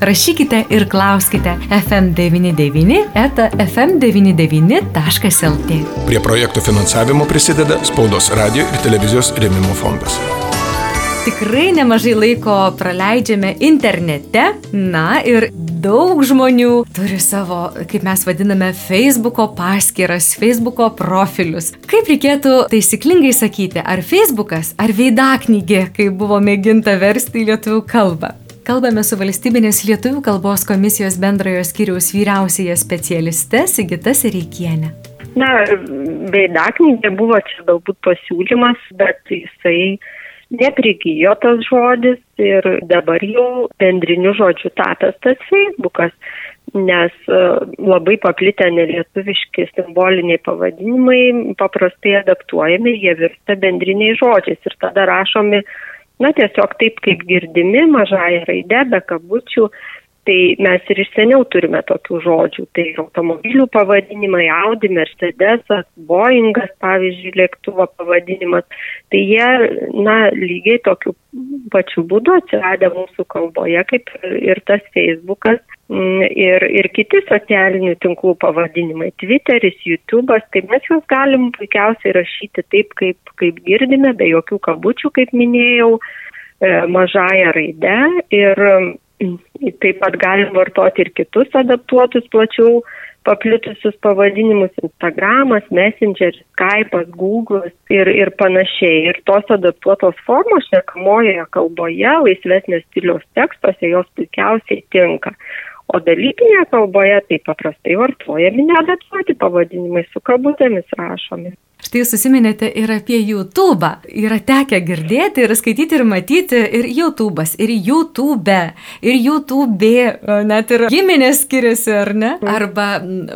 Rašykite ir klauskite FM99 eta fm99.lt. Prie projektų finansavimo prisideda Spaudos radio ir televizijos rėmimo fondas. Tikrai nemažai laiko praleidžiame internete, na ir daug žmonių turi savo, kaip mes vadiname, Facebook'o paskyras, Facebook'o profilius. Kaip reikėtų taisyklingai sakyti, ar Facebook'as, ar veidaknygė, kai buvo mėginta versti į lietuvių kalbą? Kalbame su valstybinės lietuvių kalbos komisijos bendrojo skyriaus vyriausiaja specialiste Sigita Sereikienė. Na, veidaknygė buvo čia galbūt pasiūlymas, bet jisai neprigijo tas žodis ir dabar jau bendriniu žodžiu tapęs tas Facebookas, nes e, labai paplitę nelietuviški simboliniai pavadinimai paprastai adaptuojami, jie virsta bendriniais žodžiais ir tada rašomi na tiesiog taip kaip girdimi, mažąją raidę, be kabučių. Tai mes ir iš seniau turime tokių žodžių. Tai automobilių pavadinimai, Audi, Mercedesas, Boeingas, pavyzdžiui, lėktuvo pavadinimas. Tai jie, na, lygiai tokiu pačiu būdu atsiradę mūsų kalboje, kaip ir tas Facebookas ir, ir kiti socialinių tinklų pavadinimai, Twitteris, YouTube'as, tai mes juos galim puikiausiai rašyti taip, kaip, kaip girdime, be jokių kabučių, kaip minėjau, e, mažąją raidę ir mm, taip pat galim vartoti ir kitus adaptuotus plačiau paplitusius pavadinimus Instagramas, Messengeris, Skype'as, Google'as ir, ir panašiai. Ir tos adaptuotos formos šnekamojoje kalboje, laisvesnės stiliaus tekstuose jos puikiausiai tinka. O dalykinėje kalboje tai paprastai vartojami neadaptuoti pavadinimai su kabutėmis rašomi. Štai jūs susiminėte ir apie YouTube. Yra tekę girdėti ir skaityti ir matyti ir YouTube'as, ir YouTube, ir YouTube, net ir giminės skiriasi, ar ne? Mm. Arba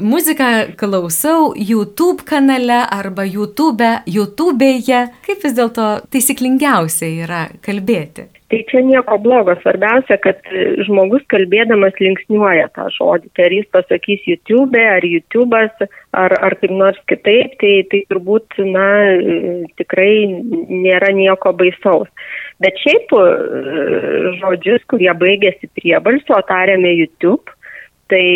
muziką klausau YouTube kanale, arba YouTube, YouTube'e. Kaip vis dėlto taisyklingiausia yra kalbėti? Tai čia nieko blogo, svarbiausia, kad žmogus kalbėdamas linksniuoja tą žodį. Tai ar jis pasakys YouTube, ar YouTube'as, ar, ar kaip nors kitaip, tai, tai turbūt, na, tikrai nėra nieko baisaus. Bet šiaip žodžius, kurie baigėsi priebalsio, tariame YouTube, tai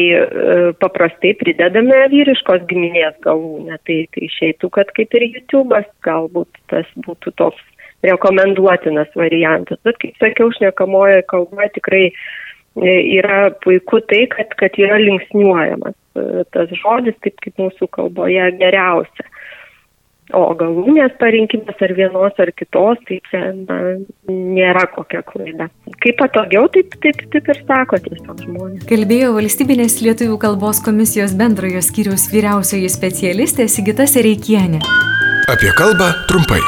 paprastai pridedame vyriškos giminės galūnę. Tai, tai išeitų, kad kaip ir YouTube'as galbūt tas būtų toks rekomenduotinas variantas. Bet, kaip sakiau, šnekamoje kalboje tikrai e, yra puiku tai, kad, kad yra linksniuojamas e, tas žodis, taip kaip mūsų kalboje geriausia. O galūnės parinkimas ar vienos ar kitos, tai čia na, nėra kokia klaida. Kaip patogiau, taip, taip, taip ir sako tiesiog žmonės. Kalbėjo valstybinės lietuvių kalbos komisijos bendrojo skyriaus vyriausioji specialistė Sigita Sereikienė. Apie kalbą trumpai.